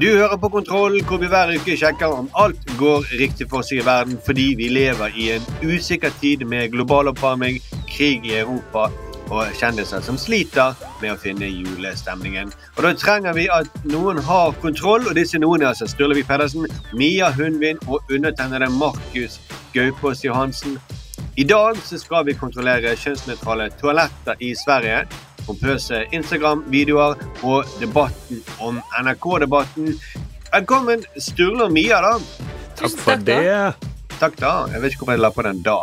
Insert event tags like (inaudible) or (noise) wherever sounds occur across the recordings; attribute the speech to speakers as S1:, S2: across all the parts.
S1: Du hører på Kontroll, hvor vi hver uke sjekker om alt går riktig for seg i verden, fordi vi lever i en usikker tid med global oppvarming, krig i Europa og kjendiser som sliter med å finne julestemningen. Og Da trenger vi at noen har kontroll, og disse noen er altså Sturlevi Pedersen, Mia Hundvin og undertegnede Markus Gaupås Johansen. I dag så skal vi kontrollere kjønnsnøytrale toaletter i Sverige pompøse Instagram-videoer og debatten om NRK-debatten. Velkommen, Sturle og Mia, da.
S2: Takk for det.
S1: Takk, da. Jeg vet ikke hvorfor jeg la på den da.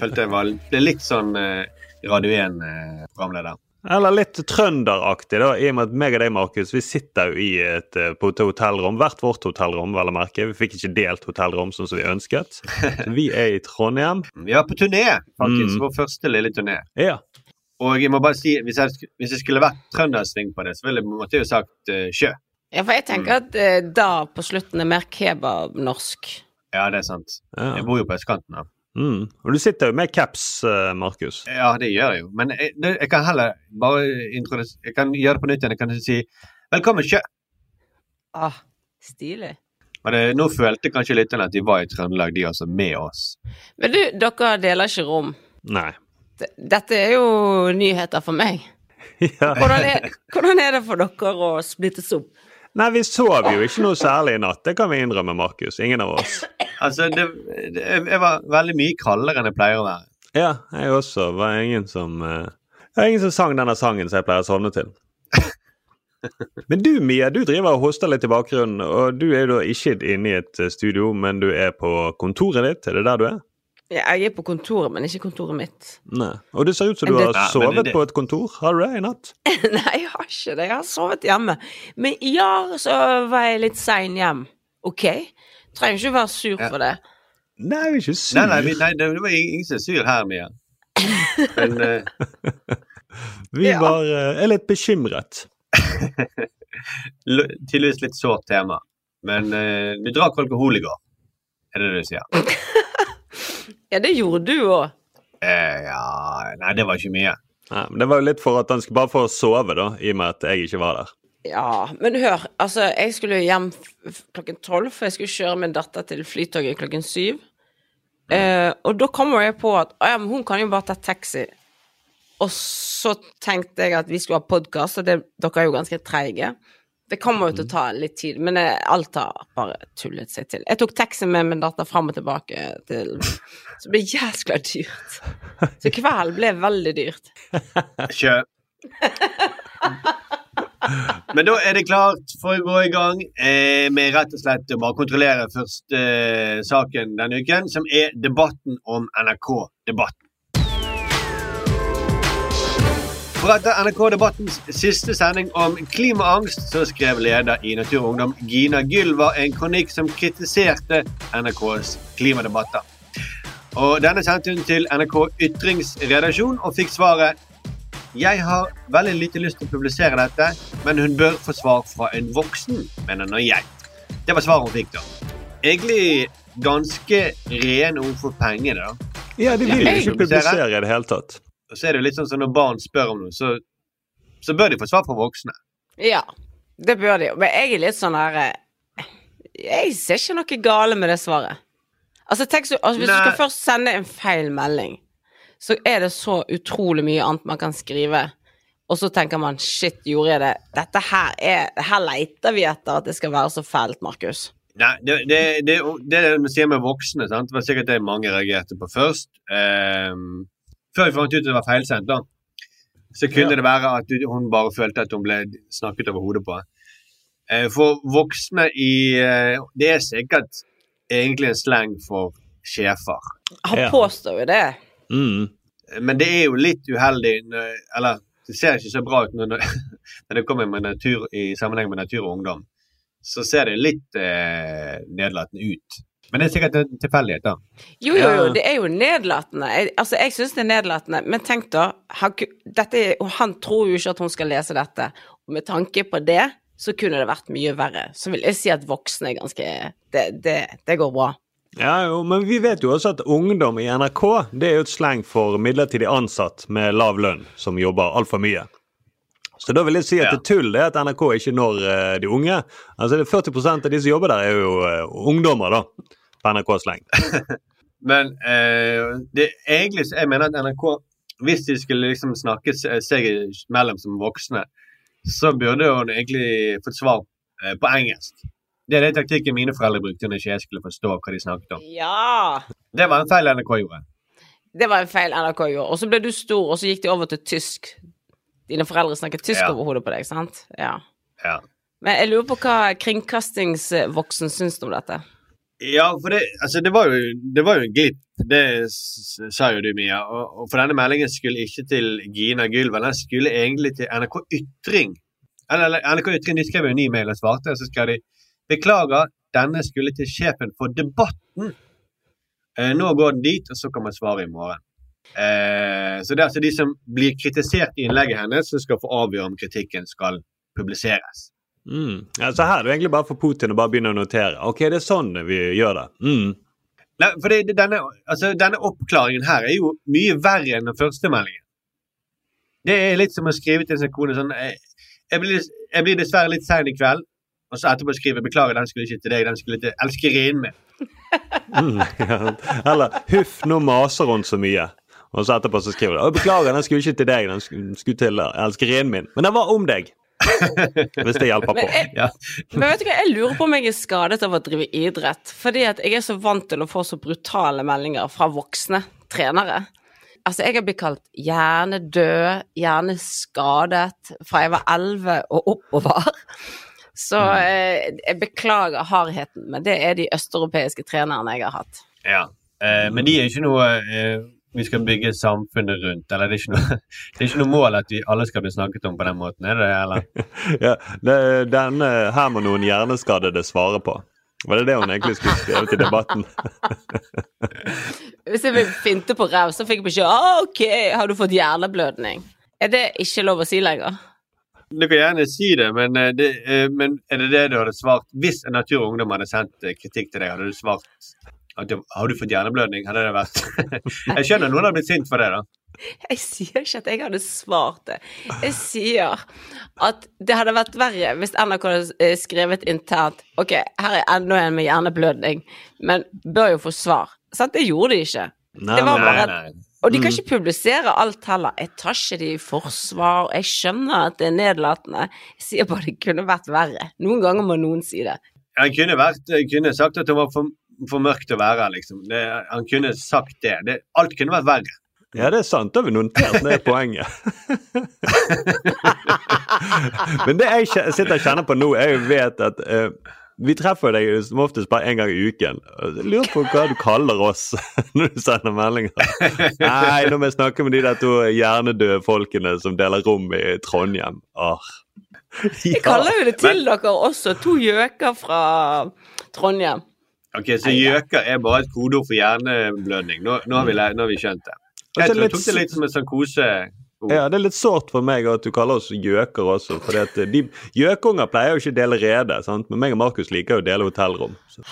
S1: Følte jeg var litt sånn eh, Radio 1-programleder.
S2: Eller litt trønderaktig, da, i og med at meg og deg, Markus, vi sitter jo i et, eh, på et hotellrom. Hvert vårt hotellrom, vel å merke. Vi fikk ikke delt hotellrom sånn som vi ønsket. Så (laughs) vi er i Trondheim.
S1: Vi er på turné, faktisk.
S2: Mm.
S1: Vår første lille turné.
S2: Ja.
S1: Og jeg må bare si, hvis jeg, hvis jeg skulle vært trøndersving på det, så ville jeg måtte jo sagt uh, sjø.
S3: Ja, for jeg tenker at uh, da på slutten er mer kebab-norsk.
S1: Ja, det er sant.
S2: ja.
S1: Jeg bor jo på østkanten. da.
S2: Mm. Og du sitter jo med caps, eh, Markus.
S1: Ja, det gjør jeg jo. Men jeg, det, jeg kan heller bare introdusere Jeg kan gjøre det på nytt igjen. Jeg kan si velkommen, sjø.
S3: Ah, stilig.
S1: Det, nå følte kanskje lytterne at de var i Trøndelag, de også, med oss.
S3: Men du, dere deler ikke rom.
S2: Nei.
S3: Dette er jo nyheter for meg. (laughs)
S2: Ja.
S3: Hvordan er, hvordan er det for dere å splittes opp?
S2: Nei, vi sov jo ikke noe særlig i natt. Det kan vi innrømme, Markus. Ingen av oss. (laughs)
S1: Altså, det, det, jeg var veldig mye kaldere enn jeg pleier å være.
S2: Ja, jeg også. var ingen som eh, Det var ingen som sang denne sangen som jeg pleier å sovne til. (laughs) Men du Mia, du driver og hoster litt i bakgrunnen, og du er jo da ikke inne i et studio, men du er på kontoret ditt. Er det der du er?
S3: Ja, Jeg er på kontoret, men ikke kontoret mitt.
S2: Nei. Og det ser ut som du har
S1: Ja,
S2: sovet
S1: det-
S2: på et kontor. Har du det i natt? (laughs)
S3: Nei, jeg har ikke det. Jeg har sovet hjemme. Men ja, så var jeg litt sein hjem. OK? Trenger ikke være sur
S1: Ja.
S3: for det.
S2: Nei, jeg er ikke sur.
S1: Nei, nei, nei det, var ingen som er sur her, Mia. Men uh... (laughs)
S2: Vi
S3: Ja.
S2: uh, er litt bekymret. (laughs)
S1: tydeligvis litt sårt tema. Men uh, du drakk alkohol i går, er det det du sier?
S3: Ja, det gjorde du òg.
S1: Eh, ja Nei, det var ikke mye.
S2: Nei, men det var jo litt for at han skulle bare få sove, da, i og med at jeg ikke var der.
S3: Ja, men hør, altså, jeg skulle hjem klokken tolv, for jeg skulle kjøre min datter til flytoget klokken syv. Eh, og da kommer jeg på at ja, men hun kan jo bare ta taxi. Og så tenkte jeg at vi skulle ha podkast, og det, dere er jo ganske treige. Det kommer jo til å ta litt tid, men eh, alt har bare tullet seg til. Jeg tok taxi med min datter fram og tilbake til Så det ble jæskla dyrt. Så kvelden ble veldig dyrt.
S1: Kjøp. Men da er det klart for å gå i gang eh, med rett og slett å bare kontrollere første eh, saken denne uken, som er debatten om NRK-debatten. For etter NRK-debattens siste sending om klimaangst, så skrev leder i Natur og Ungdom Gina Gylva en kronikk som kritiserte NRKs klimadebatter. Og Denne sendte hun til NRK Ytringsredaksjon og fikk svaret Jeg har veldig lite lyst til å publisere dette, men hun bør få svar fra en voksen, mener nå jeg. Det var svaret hun fikk, da. Egentlig ganske ren for penger, da.
S2: Ja, de vil ikke publisere i det hele tatt.
S1: Og så er det jo litt sånn som når barn spør om noe, så, så bør de få svar fra voksne.
S3: Ja, det bør de. Men jeg er litt sånn her eh, Jeg ser ikke noe gale med det svaret. Altså, tenk så, altså Hvis du skal først sende en feil melding, så er det så utrolig mye annet man kan skrive. Og så tenker man shit, gjorde jeg det? Dette her er Her leter vi etter at det skal være så fælt, Markus.
S1: Nei, det, det, det, det det sier med voksne. Sant? Det var sikkert det mange reagerte på først. Ehm, før vi fant ut at det var feilsendt, da, så kunne det være at hun bare følte at hun ble snakket over hodet på. Eh, for voksne i eh, Det er sikkert egentlig en slang for sjefer.
S3: Han
S2: Ja.
S3: påstår jo det.
S2: Mm.
S1: Men det er jo litt uheldig Eller det ser ikke så bra ut når, (laughs) når det kommer med natur, i sammenheng med natur og ungdom. Så ser det litt eh, nedlatende ut. Men det er sikkert en tilfeldighet, da.
S3: Jo, jo, jo, det er jo nedlatende. Jeg, altså, jeg syns det er nedlatende, men tenk da han, dette, han tror jo ikke at hun skal lese dette. Og med tanke på det, så kunne det vært mye verre. Så vil jeg si at voksne er ganske Det, det, det går bra.
S2: Ja, jo, men vi vet jo også at ungdom i NRK det er jo et sleng for midlertidig ansatt med lav lønn som jobber altfor mye. Så da vil jeg si at
S1: Ja.
S2: det tull det er at NRK ikke når eh, de unge. Altså det er 40% av de som jobber der, er jo eh, ungdommer, da. På NRKs leng.
S1: Men eh, det, egentlig så jeg mener at NRK, hvis de skulle liksom snakke seg mellom som voksne, så burde hun egentlig fått svar eh, på engelsk. Det er den taktikken mine foreldre brukte når ikke jeg skulle forstå hva de snakket om.
S3: Ja!
S1: Det var en feil NRK gjorde.
S3: Det var en feil NRK gjorde. Og så ble du stor, og så gikk de over til tysk. Dine foreldre snakket tysk
S1: Ja.
S3: over hodet på deg, sant? Ja.
S1: Ja.
S3: Men jeg lurer på hva kringkastingsvoksen syns om dette.
S1: Ja, for det, altså det, var jo, det var jo en glipp. Det sa jo du, Mia. Og, og for denne meldingen skulle ikke til Gina Gylven, den skulle egentlig til NRK Ytring. Eller, eller NRK Ytring de skrev jo en ny mail og svarte, og så skal de Beklager, denne skulle til sjefen for Debatten. Eh, nå går den dit, og så kan man svare i morgen. Eh, så det er altså de som blir kritisert i innlegget hennes, som skal få avgjøre om kritikken skal publiseres.
S2: Mm. Ja, så her er det egentlig bare for Putin å bare begynne å notere. Ok, det er sånn vi gjør det. Mm.
S1: Nei, for det, det- denne, altså, denne oppklaringen her er jo mye verre enn den første meldingen. Det er litt som å skrive til sin kone sånn jeg, jeg blir, jeg blir dessverre litt sein i kveld, og så etterpå skrive 'beklager, den skulle ikke til deg, den skulle til elskerinnen min'.
S2: Mm. (laughs) Ja. Eller 'huff, nå maser hun så mye'. Og så etterpå så skriver du 'beklager, den skulle ikke til deg, den skulle skulle til elskerinnen min'. Men den var om deg. (laughs) Hvis det hjelper på.
S3: Men jeg,
S1: Ja.
S3: Men vet du hva, jeg lurer på om jeg er skadet av å drive idrett. Fordi at jeg er så vant til å få så brutale meldinger fra voksne trenere. Altså, jeg har blitt kalt hjernedød, hjerneskadet fra jeg var 11 og oppover. Så eh, jeg beklager hardheten, men det er de østeuropeiske trenerne jeg har hatt.
S1: Ja. Eh, men de er ikke noe eh, vi skal bygge samfunnet rundt. Eller det er, ikke noe, (laughs) det er ikke noe mål at vi alle skal bli snakket om på den måten, er det det? Eller? (laughs)
S2: Ja, det, denne her må noen hjerneskadede svare på. Var det det hun egentlig skulle skrevet i debatten? (laughs)
S3: Hvis jeg finte på ræv, så fikk jeg beskjed om OK, har du fått hjerneblødning? Er det ikke lov å si lenger?
S1: Du kan gjerne si det, men, eh, det, eh, men er det det du hadde svart hvis en Natur og Ungdom hadde sendt eh, kritikk til deg? Hadde du svart at har du fått hjerneblødning? Hadde det vært (laughs) Jeg skjønner noen har blitt sint for det, da.
S3: Jeg sier ikke at jeg hadde svart det. Jeg sier at det hadde vært verre hvis NRK hadde eh, skrevet internt Ok, her er enda en med hjerneblødning, men bør jo få svar. Sant? Det gjorde de ikke.
S2: Nei,
S3: Det var bare-
S1: nei.
S3: Og de kan ikke publisere alt heller. Jeg tar ikke de i forsvar. Jeg skjønner at det er nedlatende. Jeg sier bare det kunne vært verre. Noen ganger må noen si det.
S1: Jeg kunne, vært, kunne sagt at det var for, for mørkt å være liksom. Det, han kunne sagt det. det. Alt kunne vært verre.
S2: Ja, det er sant. Da har vi notert ned poenget. (laughs) Men det jeg sitter og kjenner på nå, er jo vet at uh, vi treffer deg som oftest bare en gang i uken. Lurer på hva du kaller oss (laughs) når du sender meldinger. Nei, nå må jeg snakke med de der to hjernedøde folkene som deler rom i Trondheim. Arr.
S3: Jeg kaller jo det til dere også. To gjøker fra Trondheim.
S1: Ok, Så gjøker er bare et kodeord for hjerneblødning. Nå, nå, har, vi, nå har vi skjønt det.
S2: Jeg er
S1: Jeg tok det litt som en sånn kose...
S2: Ja, det er litt sårt for meg at du kaller oss gjøker også. For de gjøkunger pleier jo ikke å dele rede, sant? men meg og Markus liker jo å dele hotellrom. Så.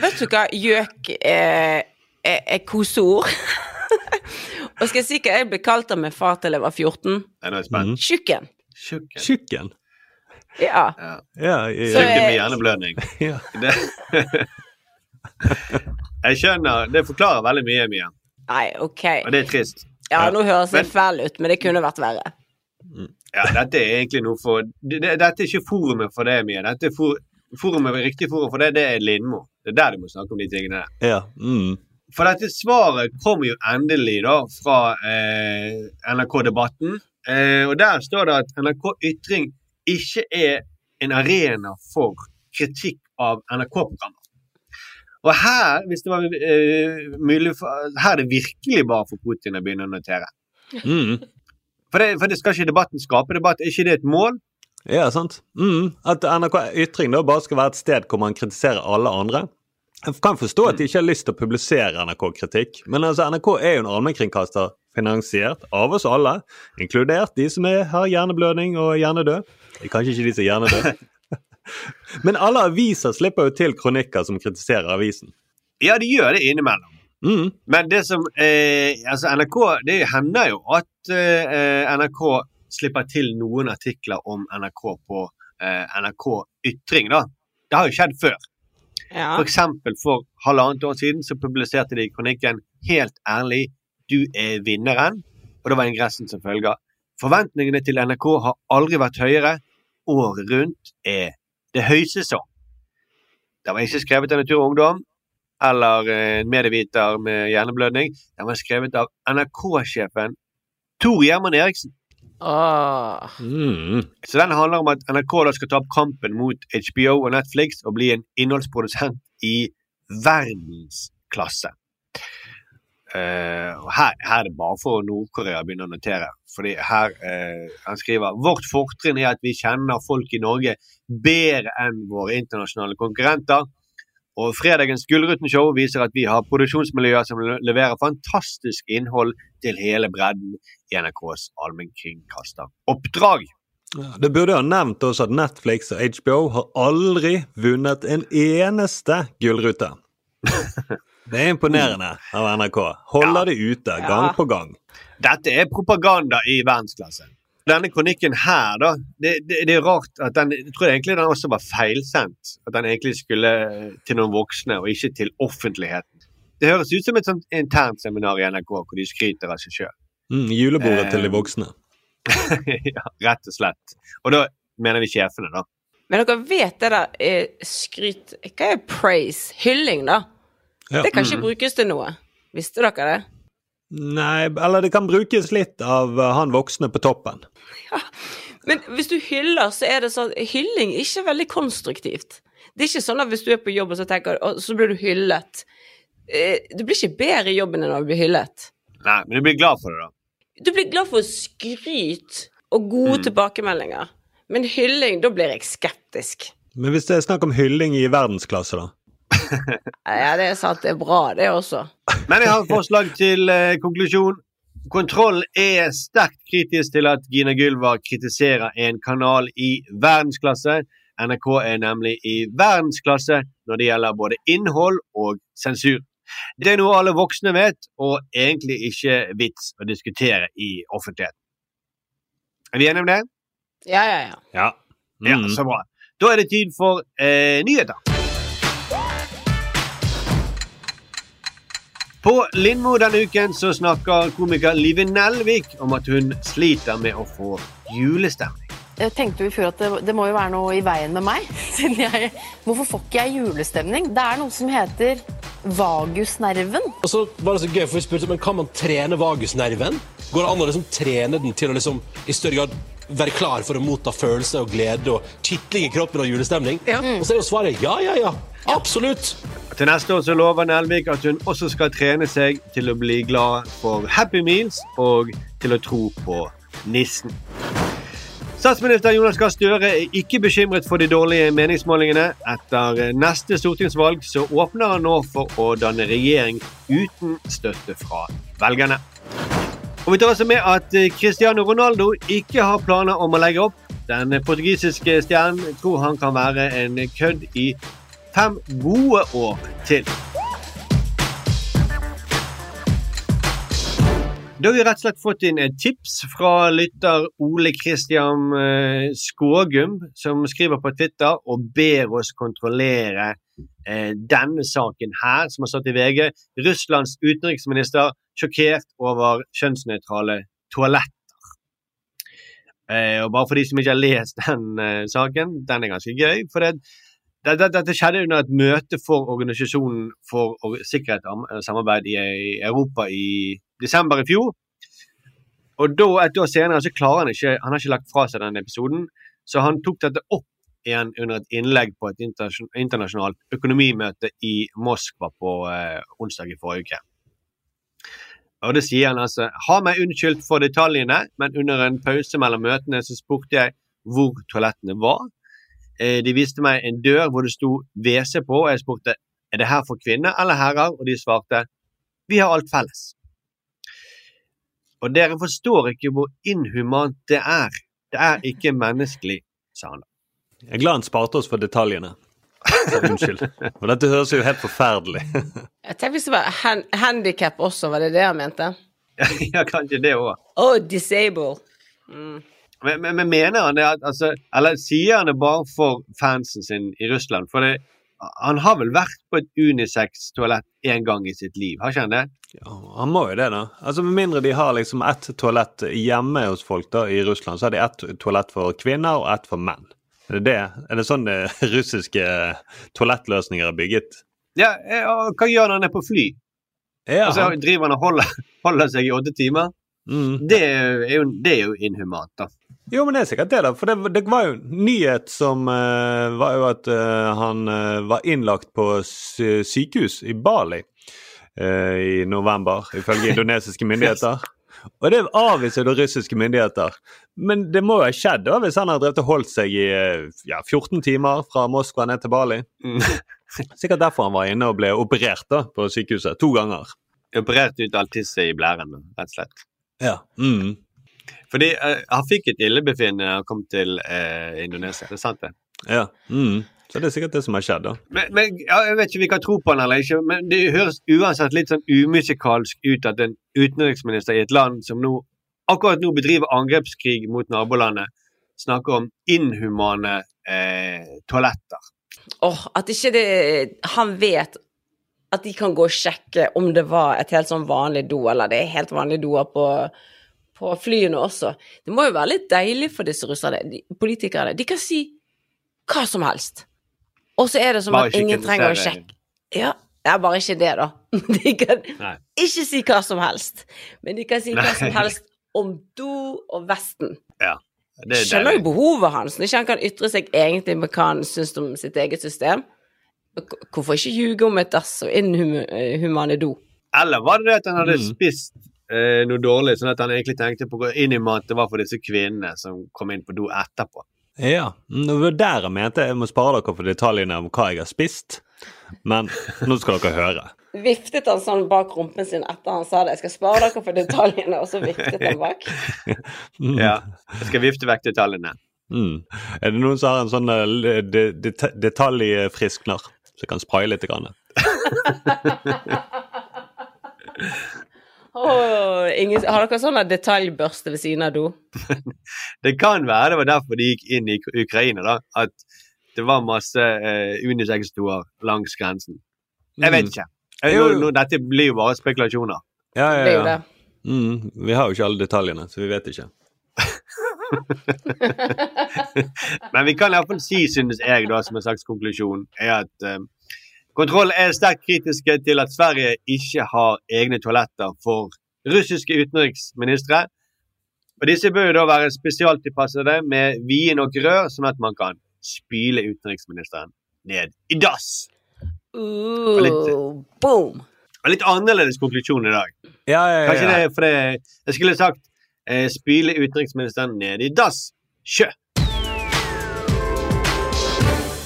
S3: Vet du hva gjøk er, er, er koseord? Og skal jeg si hva jeg ble kalt av min far til jeg var 14?
S1: Jeg er nå spent.
S3: Tjukken.
S1: Tjukken.
S3: Ja.
S1: Ja.
S2: Ja, jeg,
S3: jeg,
S1: jeg, med hjerneblødning. (laughs)
S2: ja.
S1: Det... (laughs) jeg skjønner. Det forklarer veldig mye, Mia.
S3: Nei, ok.
S1: Og det er trist.
S3: Ja, nå høres jeg
S1: Men-
S3: fæl ut, men det kunne vært verre.
S1: Ja, dette er egentlig noe for det, det- Dette er ikke forumet for det, Mia. Dette er for, forumet, Riktig forum for det, det er Lindmo. Det er der du må snakke om de tingene der.
S2: ja. Mm.
S1: For dette svaret kom jo endelig da fra eh, NRK-debatten. Eh, og der står det at NRK Ytring ikke er en arena for kritikk av NRK-programmer. Og her, hvis det var uh, mulig for, her er det virkelig bare for Putin å begynne å notere.
S2: Mm.
S1: For det, for det skal ikke debatten skape debatt. Er ikke det et mål?
S2: Ja, sant. Mm. At NRK Ytring da bare skal være et sted hvor man kritiserer alle andre. Jeg kan forstå at de ikke har lyst til å publisere NRK-kritikk, men altså NRK er jo en allmennkringkaster finansiert av oss alle, inkludert de som er, har hjerneblødning og hjernedød. Kanskje ikke de som er hjernedød. (laughs) men alle aviser slipper jo til kronikker som kritiserer avisen.
S1: Ja, de gjør det innimellom.
S2: Mm.
S1: Men det som eh, Altså, NRK Det hender jo at eh, NRK slipper til noen artikler om NRK på eh, NRK Ytring, da. Det har jo skjedd før.
S3: Ja.
S1: For eksempel for halvannet år siden så publiserte de kronikken 'Helt ærlig, du er vinneren'. Og det var ingressen som følger. Forventningene til NRK har aldri vært høyere. Året rundt er det høysesong. Det var ikke skrevet av Natur og Ungdom eller eh, en medieviter med hjerneblødning. Den var skrevet av NRK-sjefen Tor Gjerman Eriksen.
S3: Ah.
S2: Mm.
S1: Så den handler om at NRK da skal ta opp kampen mot HBO og Netflix og bli en innholdsprodusent i verdensklasse. Eh, og her, her er det bare for Nord-Korea å begynne å notere. Fordi her eh, Han skriver vårt fortrinn er at vi kjenner folk i Norge bedre enn våre internasjonale konkurrenter. Og fredagens Gullruten-show viser at vi har produksjonsmiljøer som leverer fantastisk innhold til hele bredden i NRKs allmennkringkasteroppdrag.
S2: Ja, Det burde ha nevnt også at Netflix og HBO har aldri vunnet en eneste gullrute. (laughs) Det er imponerende av NRK. Holder det ute gang
S3: Ja.
S2: på gang.
S1: Dette er propaganda i verdensklasse. Denne kronikken her, da, det, det, det er rart at den Jeg tror egentlig den også var feilsendt. At den egentlig skulle til noen voksne, og ikke til offentligheten. Det høres ut som et sånt internt seminar i NRK hvor de skryter av seg sjøl.
S2: Mm, julebordet
S1: Eh.
S2: til de voksne. (laughs)
S1: ja, rett og slett. Og da mener vi sjefene, da.
S3: Men dere vet det der eh, skryt Hva er praise? Hylling, da.
S2: Ja.
S3: Det kan ikke brukes til noe. Visste dere det?
S2: Nei, eller det kan brukes litt av eh, han voksne på toppen.
S3: Men hvis du hyller, så er det sånn Hylling er ikke veldig konstruktivt. Det er ikke sånn at hvis du er på jobb og så tenker og så blir du hyllet eh, Du blir ikke bedre i jobben enn å bli hyllet.
S1: Nei, men du blir glad for det, da.
S3: Du blir glad for skryt og gode tilbakemeldinger. Men hylling, da blir jeg skeptisk.
S2: Men hvis det er snakk om hylling i verdensklasse, da?
S3: Ja, det er sant, det er bra, det også.
S1: Men jeg har et forslag til eh, konklusjon. Kontroll er sterkt kritisk til at Gina Gylva kritiserer en kanal i verdensklasse. NRK er nemlig i verdensklasse når det gjelder både innhold og sensur. Det er noe alle voksne vet, og egentlig ikke vits å diskutere i offentligheten. Er vi enige om det?
S3: Ja, ja, ja.
S2: Ja.
S1: Ja,
S2: Mm.
S1: så bra. Da er det tid for eh, nyheter. På Lindmo denne uken så snakker komiker Live Nelvik om at hun sliter med å få julestemning.
S4: Jeg tenkte jo i fjor at det, det må jo være noe i veien med meg. (laughs) Siden jeg, hvorfor får ikke jeg julestemning? Det er noe som heter vagusnerven.
S5: Og så var det så gøy, for vi spurte men kan man trene vagusnerven. Går det an å liksom trene den til å liksom, i større grad være klar for å motta følelse og glede og kitling i kroppen og julestemning? Og så er jo svaret ja, ja, ja. Absolutt.
S1: Til neste år så lover Nelvik at hun også skal trene seg til å bli glad for Happy Meals og til å tro på nissen. Statsminister Jonas Gahr Støre er ikke bekymret for de dårlige meningsmålingene. Etter neste stortingsvalg så åpner han nå for å danne regjering uten støtte fra velgerne. Og vi tar også med at Cristiano Ronaldo ikke har planer om å legge opp. Den portugisiske stjernen tror han kan være en kødd i fem gode år til. Da har vi rett og slett fått inn et tips fra lytter Ole Kristian eh, Skågum, som skriver på Twitter og ber oss kontrollere eh, denne saken her, som har stått i VG. Russlands utenriksminister sjokkert over kjønnsnøytrale toaletter. Eh, og bare for de som ikke har lest den saken, den er ganske gøy. for det dette, dette skjedde under et møte for Organisasjonen for sikkerhet og samarbeid i Europa i desember i fjor. Og da, et år senere så klarer han ikke Han har ikke lagt fra seg den episoden, så han tok dette opp igjen under et innlegg på et internasjonalt økonomimøte i Moskva på eh, onsdag i forrige uke. Og det sier han altså Har meg unnskyldt for detaljene, men under en pause mellom møtene så spurte jeg hvor toalettene var. Eh, de viste meg en dør hvor det sto WC på, og jeg spurte er det her for kvinner eller herrer, og de svarte vi har alt felles. Og dere forstår ikke hvor inhumant det er. Det er ikke menneskelig, sa han.
S2: Jeg er glad han sparte oss for detaljene. Så unnskyld. For dette høres jo helt forferdelig
S3: Jeg tenkte hvis det var hand handikap også, var det det han mente? (laughs)
S1: ja, kanskje det òg.
S3: Oh, disable. Mm.
S1: Men, men, men, mener han det at altså, Eller sier han det bare for fansen sin i Russland? For det, han har vel vært på et unisex-toalett én gang i sitt liv, har ikke han det?
S2: Ja, Han må jo det, da. Altså Med mindre de har liksom ett toalett hjemme hos folk da i Russland, så har de ett toalett for kvinner og ett for menn. Er det, det? Er det sånn (laughs) russiske toalettløsninger er bygget?
S1: Ja, og hva gjør han når han er på fly?
S2: Ja,
S1: altså, driver han og holder, (laughs) holder seg i åtte timer? Mm. Det, er jo, det, er jo, inhumant, da.
S2: Jo, men det er sikkert det, da. For det, det var jo nyhet som uh, var jo at uh, han uh, var innlagt på sykehus i Bali i november, ifølge (laughs) indonesiske myndigheter. Og det avviser da russiske myndigheter. Men det må jo ha skjedd da, hvis han har drevet og holdt seg i ja, 14 timer fra Moskva ned til Bali. Mm. (laughs) Sikkert derfor han var inne og ble operert da på sykehuset. To ganger.
S1: Operert ut all tisset i blæren, rett og slett.
S2: Ja. Mm.
S1: Fordi uh, han fikk et illebefinnende da han kom til uh, Indonesia. Det er sant, det?
S2: Ja. Mm. Så det er sikkert det som har skjedd, da.
S1: Men, men ja, Jeg vet ikke om vi kan tro på han eller ikke, men det høres uansett litt sånn umusikalsk ut at en utenriksminister i et land som nå akkurat nå bedriver angrepskrig mot nabolandet, snakker om inhumane eh, toaletter.
S3: Åh, oh, At ikke det Han vet at de kan gå og sjekke om det var et helt sånn vanlig do, eller det er helt vanlige doer på, på flyene også. Det må jo være litt deilig for disse russerne, de, politikerne. De kan si hva som helst. Og så er det som bare at ingen trenger å sjekke. Ja, det er bare ikke det, da. (laughs) De kan Nei. ikke si hva som helst, men de kan si hva som helst om do og Vesten.
S1: Ja.
S3: Det Skjønner jo behovet hans, ikke han kan ytre seg egentlig med hva han syns om sitt eget system. Hvorfor ikke ljuge om et dass og inhumane do?
S1: Eller var det det at han hadde mm. spist eh, noe dårlig, sånn at han egentlig tenkte på å gå inn i mat det var for disse kvinnene som kom inn på do etterpå?
S2: Ja, det var der jeg mente jeg må spare dere for detaljene om hva jeg har spist. Men nå skal dere høre.
S3: Viftet han sånn bak rumpen sin etter han sa det? Jeg skal spare dere for detaljene, og så viftet han bak? (laughs)
S1: ja, jeg skal vifte vekk detaljene.
S2: Mm. Er det noen som har en sånn det, de, de, detaljfriskner? Så jeg kan spraye litt. Grann. (laughs)
S3: oh, ingen, har dere sånn detaljbørste ved siden av do? (laughs)
S1: det kan være det var derfor de gikk inn i Ukraina, da. At det var masse uh, unisex-doer langs grensen. Jeg vet ikke. ikke. Nå, nå, dette blir jo bare spekulasjoner.
S2: Ja, ja, ja. Mm, vi har jo ikke alle detaljene, så vi vet ikke. (laughs) (laughs)
S1: Men vi kan iallfall si, synes jeg, da, som en slags konklusjon, er at um, kontroll er sterkt kritiske til at Sverige ikke har egne toaletter for russiske utenriksministre. Og Disse bør jo da være spesialtilpassede med vide nok rør, sånn at man kan spyle utenriksministeren ned i dass.
S3: Uh, litt, boom!
S1: Litt annerledes konklusjon i dag.
S2: Ja, ja, ja.
S1: Kanskje det er fordi jeg skulle sagt eh, spyle utenriksministeren ned i dass. Sjø!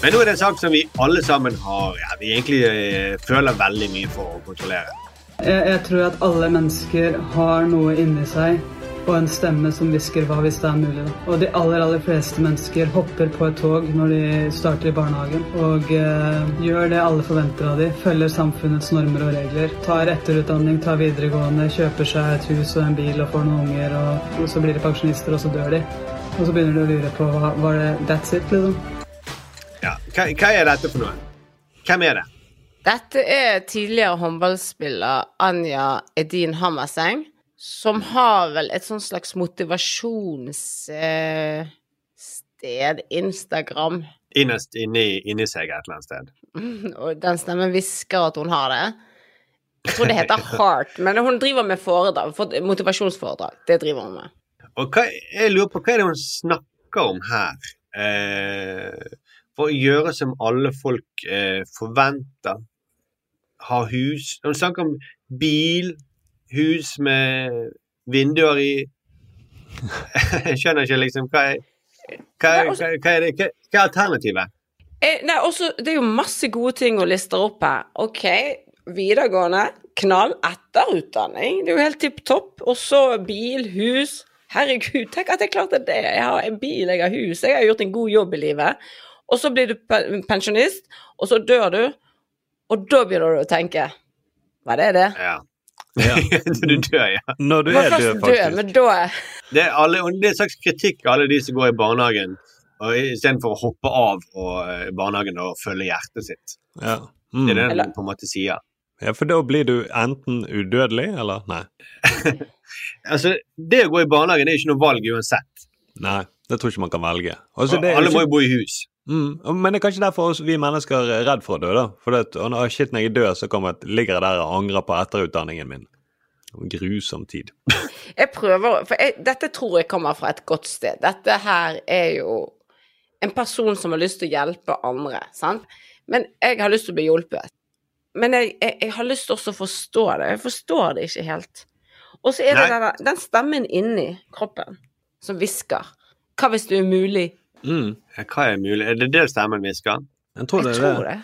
S1: Men nå er det en sak som vi alle sammen har ja, vi egentlig eh, føler veldig mye for å kontrollere.
S6: Jeg, jeg tror at alle mennesker har noe inni seg og en stemme som hvisker hva hvis det er mulig. Da. Og de aller aller fleste mennesker hopper på et tog når de starter i barnehagen. Og eh, gjør det alle forventer av de, Følger samfunnets normer og regler. Tar etterutdanning, tar videregående, kjøper seg et hus og en bil og får noen unger. Og, og så blir de pensjonister, og så dør de. Og så begynner de å lure på hva var det that's it, liksom.
S1: Ja. Hva, hva er dette for noe? Hvem er det?
S3: Dette er tidligere håndballspiller Anja Edin Hammerseng, som har vel et sånn slags motivasjonssted, Instagram.
S1: Innerst inni, inni seg et eller annet sted. (laughs)
S3: Og den stemmen hvisker at hun har det. Jeg tror det heter (laughs) Heart, men hun driver med foredrag, motivasjonsforedrag. Det driver hun med.
S1: Og hva, jeg lurer på hva er det hun snakker om her? Eh, for å gjøre som alle folk eh, forventer. Ha hus. Hun snakker om bil, hus med vinduer i Jeg skjønner ikke liksom hva er, hva, er- hva, hva er, det, hva, er alternativet?
S3: Eh, nei, også, det er jo masse gode ting å lister opp her. Ok, videregående, knall, etterutdanning. Det er jo helt tipp topp. Og så bil, hus. Herregud, tenk at jeg klarte det. Jeg har en bil, jeg har hus. Jeg har gjort en god jobb i livet. Og så blir du pensjonist, og så dør du. Og da begynner du å tenke Hva er det?
S1: Ja. (laughs)
S2: Ja.
S1: du dør, ja.
S2: Når du er død, faktisk.
S3: men da
S1: Det er, alle, det er en slags kritikk av alle de som går i barnehagen, istedenfor å hoppe av og, eh, barnehagen og følge hjertet sitt.
S2: Ja.
S1: Det er
S2: Mm.
S1: det
S3: Eller-
S1: den på en måte sier.
S2: ja, for da blir du enten udødelig, eller nei. (laughs)
S1: Altså, det å gå i barnehagen er ikke noe valg uansett.
S2: Nei, det tror jeg ikke man kan velge. Altså, det er
S1: alle
S2: ikke-
S1: må jo bo i hus.
S2: Mm, men det er kanskje derfor vi mennesker er redd for å dø, da. For det, at, å, shit, når jeg død, så kommer jeg, ligger jeg der og angrer på etterutdanningen min. Grusom tid. (laughs)
S3: Jeg prøver For jeg, dette tror jeg kommer fra et godt sted. Dette her er jo en person som har lyst til å hjelpe andre, sant? Men jeg har lyst til å bli hjulpet. Men jeg, jeg, jeg har lyst til også å forstå det. Jeg forstår det ikke helt. Og så er det den, den stemmen inni kroppen som hvisker. Hva hvis det er umulig?
S2: Mm,
S1: Hva er mulig? Er det det stemmen hvisker?
S2: jeg tror det
S3: Jeg tror
S2: det.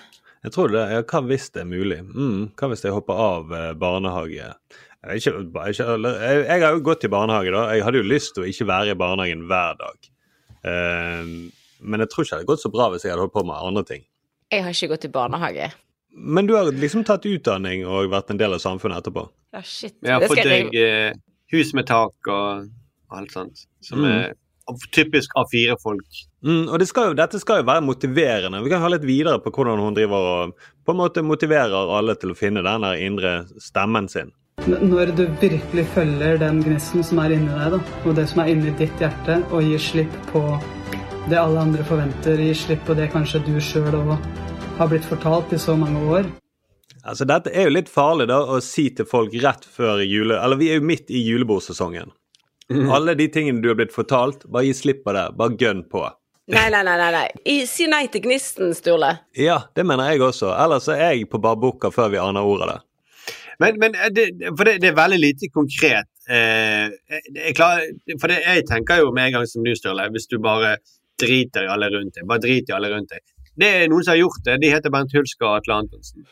S2: Jeg tror det. Ja, hva hvis det er mulig? Mm, hva hvis jeg hopper av eh, barnehage? Jeg, ikke, ikke, eller- jeg, jeg har jo gått i barnehage, da. Jeg hadde jo lyst til å ikke være i barnehagen hver dag. Eh, men jeg tror ikke det hadde gått så bra hvis jeg hadde holdt på med andre ting.
S3: Jeg har ikke gått i barnehage.
S2: Men du har liksom tatt utdanning og vært en del av samfunnet etterpå.
S3: Ja, shit.
S1: Jeg har fått deg eh, hus med tak og alt sånt. Som
S2: Mm.
S1: er typisk A4-folk.
S2: Mm, og det skal jo, dette skal jo være motiverende. Vi kan ha litt videre på hvordan hun driver og på en måte motiverer alle til å finne den indre stemmen sin.
S6: Når du virkelig følger den gnisten som er inni deg, da, og det som er inni ditt hjerte, og gir slipp på det alle andre forventer, gir slipp på det kanskje du sjøl òg har blitt fortalt i så mange år.
S2: Altså, Dette er jo litt farlig da å si til folk rett før jule... Eller vi er jo midt i julebordsesongen. (laughs) Alle de tingene du har blitt fortalt, bare gi slipp på det. Bare gønn på.
S3: Nei, nei, nei. nei. I, si nei til gnisten, Sturle.
S2: Ja, det mener jeg også. Ellers er jeg på barbukka før vi aner ordet av det.
S1: Men, men eh, det, for det, det er veldig lite konkret. Eh, jeg klarer, for det, jeg tenker jo med en gang som du, Sturle, hvis du bare driter i alle rundt deg. Bare drit i alle rundt deg. Det er noen som har gjort det. De heter Bernt Hulsker og Atle Antonsen.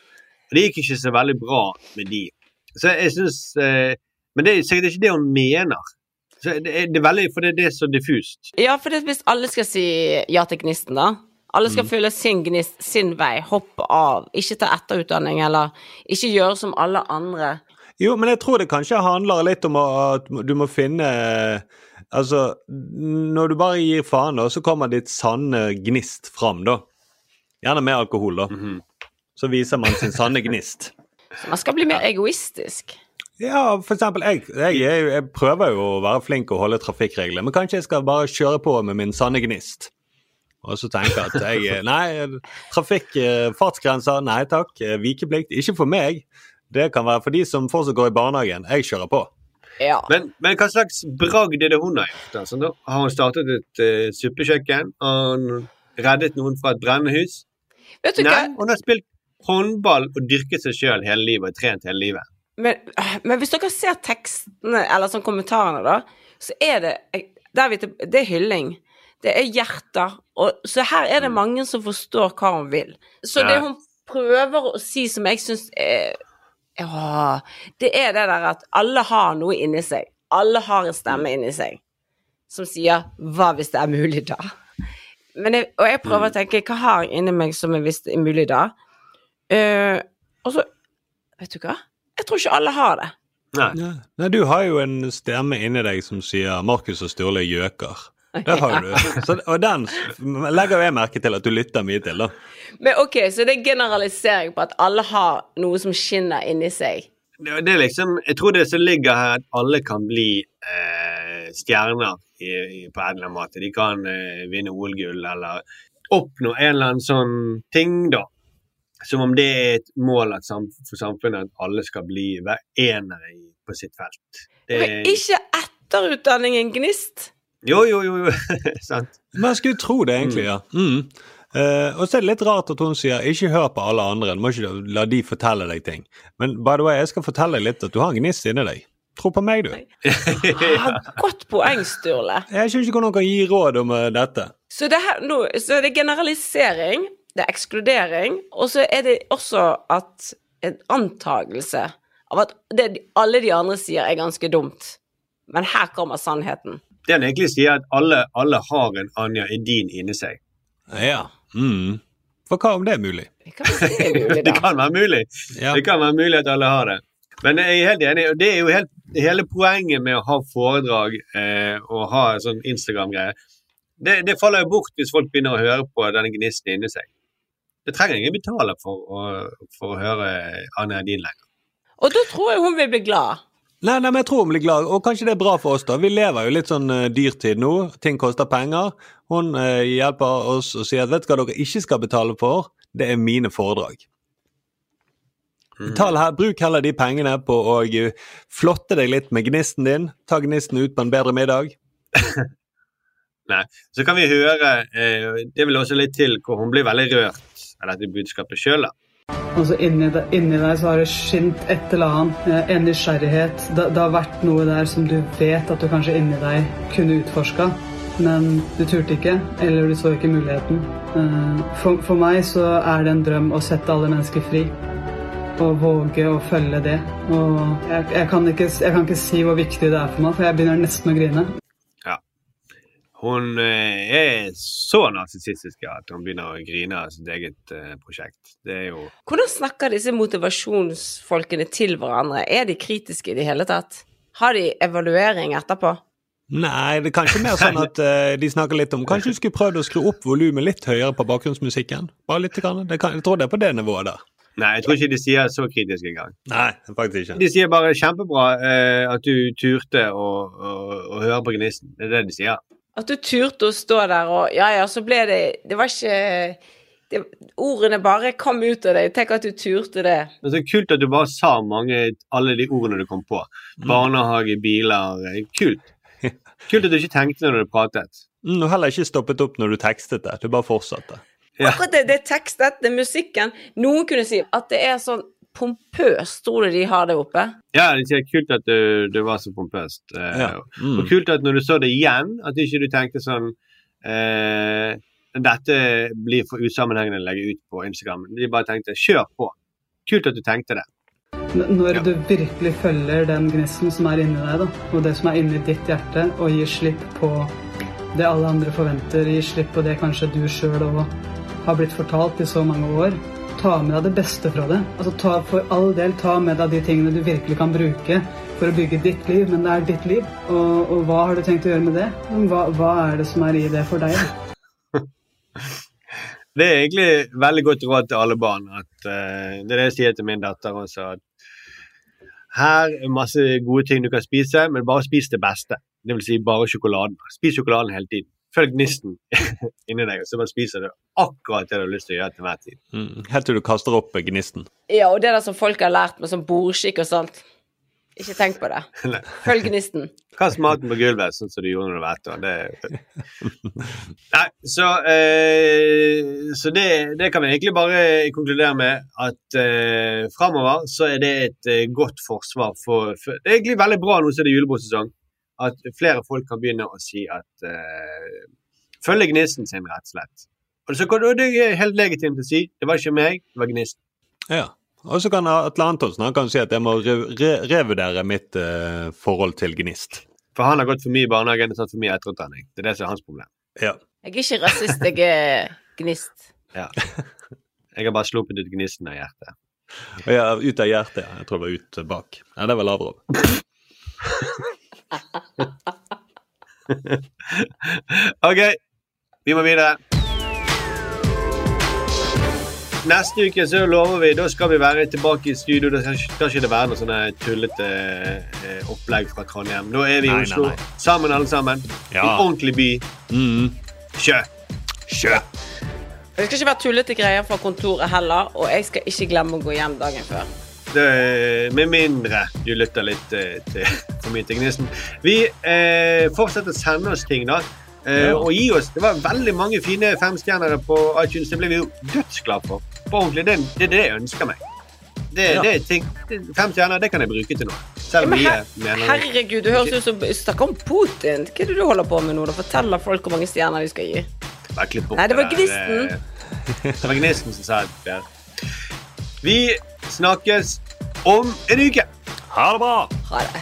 S1: Og det gikk ikke så veldig bra med de. Så jeg synes, eh, Men det er sikkert ikke det hun mener. Så det, er, det er veldig, For det, det er så diffust.
S3: Ja, for det, hvis alle skal si ja til gnisten, da Alle skal følge sin gnist, sin vei, hoppe av, ikke ta etterutdanning eller ikke gjøre som alle andre.
S2: Jo, men jeg tror det kanskje handler litt om at du må finne Altså, når du bare gir faen, da, så kommer ditt sanne gnist fram, da. Gjerne med alkohol, da. Så viser man sin sanne gnist.
S3: Så man skal bli mer egoistisk.
S2: Ja, for eksempel, jeg, jeg, jeg prøver jo å være flink og holde trafikkreglene, men kanskje jeg skal bare kjøre på med min sanne gnist. Og så tenke at jeg Nei, trafikk, eh, fartsgrenser, nei takk. eh, Vikeplikt, ikke for meg. Det kan være for de som fortsatt går i barnehagen. Jeg kjører på.
S3: Ja.
S1: Men, men hva slags bragd er det hun har gjort? Altså, da har hun startet et uh, suppekjøkken? Har hun reddet noen fra et brennende hus? Nei,
S3: hva?
S1: hun har spilt håndball og dyrket seg sjøl hele livet og trent hele livet.
S3: Men, men hvis dere ser tekstene, eller sånn kommentarene, da, så er det vi, Det er hylling. det er hjerter. Og, så her er det mange som forstår hva hun vil. Så
S1: Ja.
S3: det hun prøver å si som jeg syns er Ja, det er det der at alle har noe inni seg. Alle har en stemme inni seg som sier 'hva hvis det er mulig da'? Men jeg, og jeg prøver å tenke 'hva har jeg inni meg som er hvis det er mulig da'? Uh, og så Vet du hva? Jeg tror ikke alle har det.
S1: Nei.
S2: Nei, du har jo en stemme inni deg som sier 'Markus og Sturle er gjøker'. (laughs) Det har du. Så, og den legger jeg merke til at du lytter mye til, da.
S3: Men ok, så det er generalisering på at alle har noe som skinner inni seg.
S1: Det det er liksom, jeg tror det som ligger her, at alle kan bli eh, stjerner i, i, på en eller annen måte. De kan eh, vinne OL-gull eller oppnå en eller annen sånn ting, da. Som om det er et mål at sam, for samfunnet at alle skal bli hver enere på sitt felt. Det,
S3: Men ikke etterutdanningen gnist.
S1: jo, jo, jo. jo. (laughs) Sant.
S2: Jeg skulle tro det, egentlig, ja. Mm. Uh, og så er det litt rart at hun sier 'ikke hør på alle andre', du må ikke la de fortelle deg ting. Men by the way, jeg skal fortelle deg litt at du har en gnist inni deg. Tro på meg, du.
S3: Ah, godt poeng, Sturle.
S2: Jeg skjønner ikke hvordan noen kan gi råd om uh, dette.
S3: Så det, her, nå, så det er generalisering, det er ekskludering, og så er det også at en antagelse av at det alle de andre sier er ganske dumt. Men her kommer sannheten.
S1: Det han egentlig sier, at alle, alle har en Anja Edin inni seg.
S2: Ja. Mm. For hva om det er mulig?
S3: Det kan det er mulig, (laughs)
S1: Det kan være mulig.
S2: Ja.
S1: Det kan være mulig at alle har det. Men jeg er helt enig. og Det er jo helt, hele poenget med å ha foredrag eh, og ha en sånn Instagram-greie. Det, det faller jo bort hvis folk begynner å høre på denne gnisten inni seg. Det trenger ingen betale for å, for å høre Anja Edin lenger.
S3: Og da tror jeg hun vil bli glad.
S2: Nei, nei, men jeg tror hun blir glad, og kanskje det er bra for oss, da. Vi lever jo litt sånn uh, dyrtid nå. Ting koster penger. Hun uh, hjelper oss og sier at vet du hva dere ikke skal betale for? Det er mine foredrag. Mm. her, bruk heller de pengene på å eh, flotte deg litt med gnisten din. Ta gnisten ut på en bedre middag. (laughs)
S1: Nei. Så kan vi høre uh, Det vil også litt til hvor hun blir veldig rørt av dette budskapet sjøl.
S6: Altså inni, deg, inni deg så har det skint et eller annet, en nysgjerrighet. Det, det har vært noe der som du vet at du kanskje inni deg kunne utforska, men du turte ikke, eller du så ikke muligheten. Eh, For, for meg så er det en drøm å sette alle mennesker fri. Og våge å følge det. Og jeg, jeg, kan ikke, jeg kan ikke si hvor viktig det er for meg, for jeg begynner nesten å grine.
S1: Hun eh, er så narsissistisk at hun begynner å grine av sitt eget eh, prosjekt. Det er jo
S3: Hvordan snakker disse motivasjonsfolkene til hverandre? Er de kritiske i det hele tatt? Har de evaluering etterpå?
S2: Nei, det er kanskje mer sånn at uh, de snakker litt om Kanskje du skulle prøvd å skru opp volumet litt høyere på bakgrunnsmusikken? Bare litt. Grann. Det kan, jeg tror det er på det nivået der.
S1: Nei, jeg tror ikke de sier så kritisk engang.
S2: Nei, faktisk ikke.
S1: De sier bare 'kjempebra uh, at du turte å, å, å høre på gnisten'. Det er det de sier.
S3: At du turte å stå der og Ja ja, så ble det Det var ikke det, Ordene bare kom ut av deg. Tenk at du turte det.
S1: Men så kult at du bare sa mange, alle de ordene du kom på. Barnehage, biler eh, Kult. Kult at du ikke tenkte når du pratet.
S2: Mm, og heller ikke stoppet opp når du tekstet det. Du bare fortsatte.
S1: Ja.
S3: Akkurat det, det er tekstet, det er musikken. Noen kunne si at det er sånn pompøst, tror du de har det oppe?
S1: Ja, det er kult at du, det var så pompøst. Eh,
S2: Ja. Mm.
S1: Og kult at når du så det igjen, at ikke du tenkte sånn eh, Dette blir for usammenhengende å legge ut på Instagram. De bare tenkte 'kjør på'. Kult at du tenkte det.
S6: Når
S1: Ja.
S6: du virkelig følger den gnisten som er inni deg, da, og det som er inni ditt hjerte, og gir slipp på det alle andre forventer, gir slipp på det kanskje du sjøl òg har blitt fortalt i så mange år, ta med deg det beste fra det. Altså ta, For all del, ta med deg de tingene du virkelig kan bruke for å bygge ditt liv, men det er ditt liv. Og, og hva har du tenkt å gjøre med det? Hva, hva er det som er i det for deg? (laughs)
S1: Det er egentlig veldig godt råd til alle barn. At, uh, det er det jeg sier til min datter også. At her er masse gode ting du kan spise, men bare spis det beste. Det vil si bare sjokoladen. Spis sjokoladen hele tiden. Følg gnisten (laughs) inni deg, og så bare spiser du akkurat det du har lyst til å gjøre til hver tid.
S2: Mm. Helt til du kaster opp gnisten.
S3: Ja, og det der som folk har lært med sånn bordskikk og sånt. Ikke tenk på det. (laughs) Følg gnisten.
S1: Kast maten på gulvet, sånn som du gjorde når du var ett år. Det... Nei, så, eh, så det, det kan vi egentlig bare konkludere med at eh, framover så er det et eh, godt forsvar for, for Det er egentlig veldig bra nå som det er julebordsesong, at flere folk kan begynne å si at uh, følge gnisten sin, rett og slett. Og så kan, og det er helt legitimt å si det var ikke meg, det var gnisten.
S2: Ja. Og så kan Atle Antonsen han kan si at jeg må re re revurdere mitt uh, forhold til Gnist.
S1: For han har gått for mye i barnehagen og tatt for mye etterutdanning. Det er det som er hans problem.
S2: Ja.
S3: Jeg er ikke rasist, jeg er gnist.
S1: Ja. Jeg har bare sluppet ut gnisten av hjertet.
S2: Ja, ut av hjertet. ja. Jeg tror det var ut bak. Ja, det var Lavrov. (laughs)
S1: Ok, vi må videre. Neste uke så lover vi, da skal vi være tilbake i studio. Da skal skal ikke det være noe sånne tullete eh, opplegg fra Trondheim. Da er vi i
S2: Nei, nei,
S1: Oslo
S2: nei.
S1: sammen, alle sammen.
S2: Ja.
S1: En ordentlig by.
S2: Mm.
S1: Sjø.
S2: Sjø.
S3: Det skal ikke være tullete greier fra kontoret heller, og jeg skal ikke glemme å gå hjem dagen før.
S1: Det, med mindre du lytter litt eh, til, for til Vi eh, fortsetter å sende oss ting, da. Eh,
S2: Ja.
S1: Og gi oss Det var veldig mange fine femstjernere på iTunes. Det ble vi jo dødsglade for. På ordentlig, det, det er det jeg ønsker meg. Det,
S2: Ja.
S1: det er ting, fem stjerner det kan jeg bruke til noe. Selv om
S3: Men her,
S1: er mener
S3: herregud, du høres ut som snakker om Putin. Hva er det du holder på med nå? da? Forteller folk hvor mange stjerner de skal gi.
S1: Bort
S3: Nei, det var Gnisten.
S1: eh, Det var Gnisten som sa det. Vi snakkes om en uke.
S2: Ha det bra!
S3: Ha det.